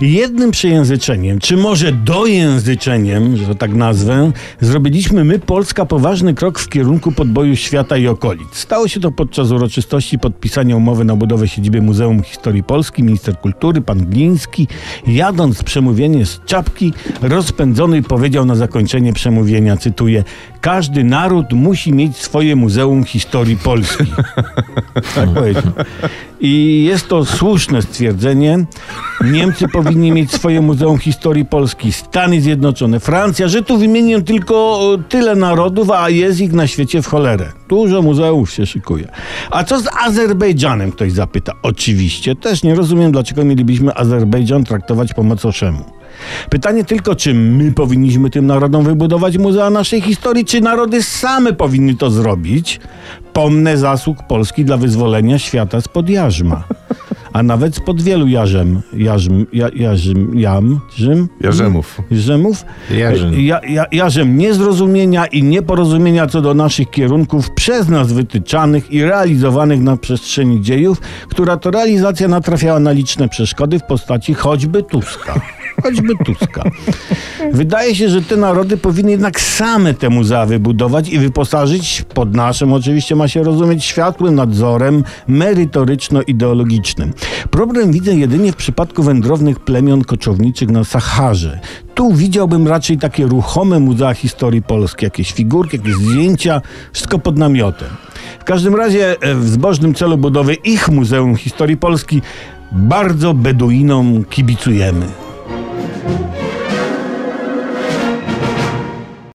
Jednym przejęzyczeniem, czy może dojęzyczeniem, że tak nazwę, zrobiliśmy my, Polska, poważny krok w kierunku podboju świata i okolic. Stało się to podczas uroczystości podpisania umowy na budowę siedziby Muzeum Historii Polski. Minister Kultury, pan Gliński, jadąc przemówienie z czapki, rozpędzony powiedział na zakończenie przemówienia, cytuję, każdy naród musi mieć swoje Muzeum Historii Polski. tak powiedział. I jest to słuszne stwierdzenie. Niemcy powinni mieć swoje Muzeum Historii Polski, Stany Zjednoczone, Francja, że tu wymienię tylko tyle narodów, a jest ich na świecie w cholerę. Dużo muzeów się szykuje. A co z Azerbejdżanem, ktoś zapyta. Oczywiście, też nie rozumiem, dlaczego mielibyśmy Azerbejdżan traktować po macoszemu. Pytanie tylko, czy my powinniśmy tym narodom wybudować muzea naszej historii, czy narody same powinny to zrobić? Pomnę zasług Polski dla wyzwolenia świata spod jarzma. A nawet spod wielu jarzem, jarzm, ja, jarzm, jam, rzym, Jarzemów. Jarzemów, Jarzyn. ja, ja, jarzem niezrozumienia i nieporozumienia co do naszych kierunków przez nas wytyczanych i realizowanych na przestrzeni dziejów, która to realizacja natrafiała na liczne przeszkody w postaci choćby Tuska. Choćby Tuska. Wydaje się, że te narody powinny jednak same te muzea wybudować i wyposażyć pod naszym, oczywiście ma się rozumieć, światłym nadzorem merytoryczno-ideologicznym. Problem widzę jedynie w przypadku wędrownych plemion koczowniczych na Saharze. Tu widziałbym raczej takie ruchome muzea historii polskiej, jakieś figurki, jakieś zdjęcia, wszystko pod namiotem. W każdym razie e, w zbożnym celu budowy ich Muzeum Historii Polski bardzo Beduinom kibicujemy.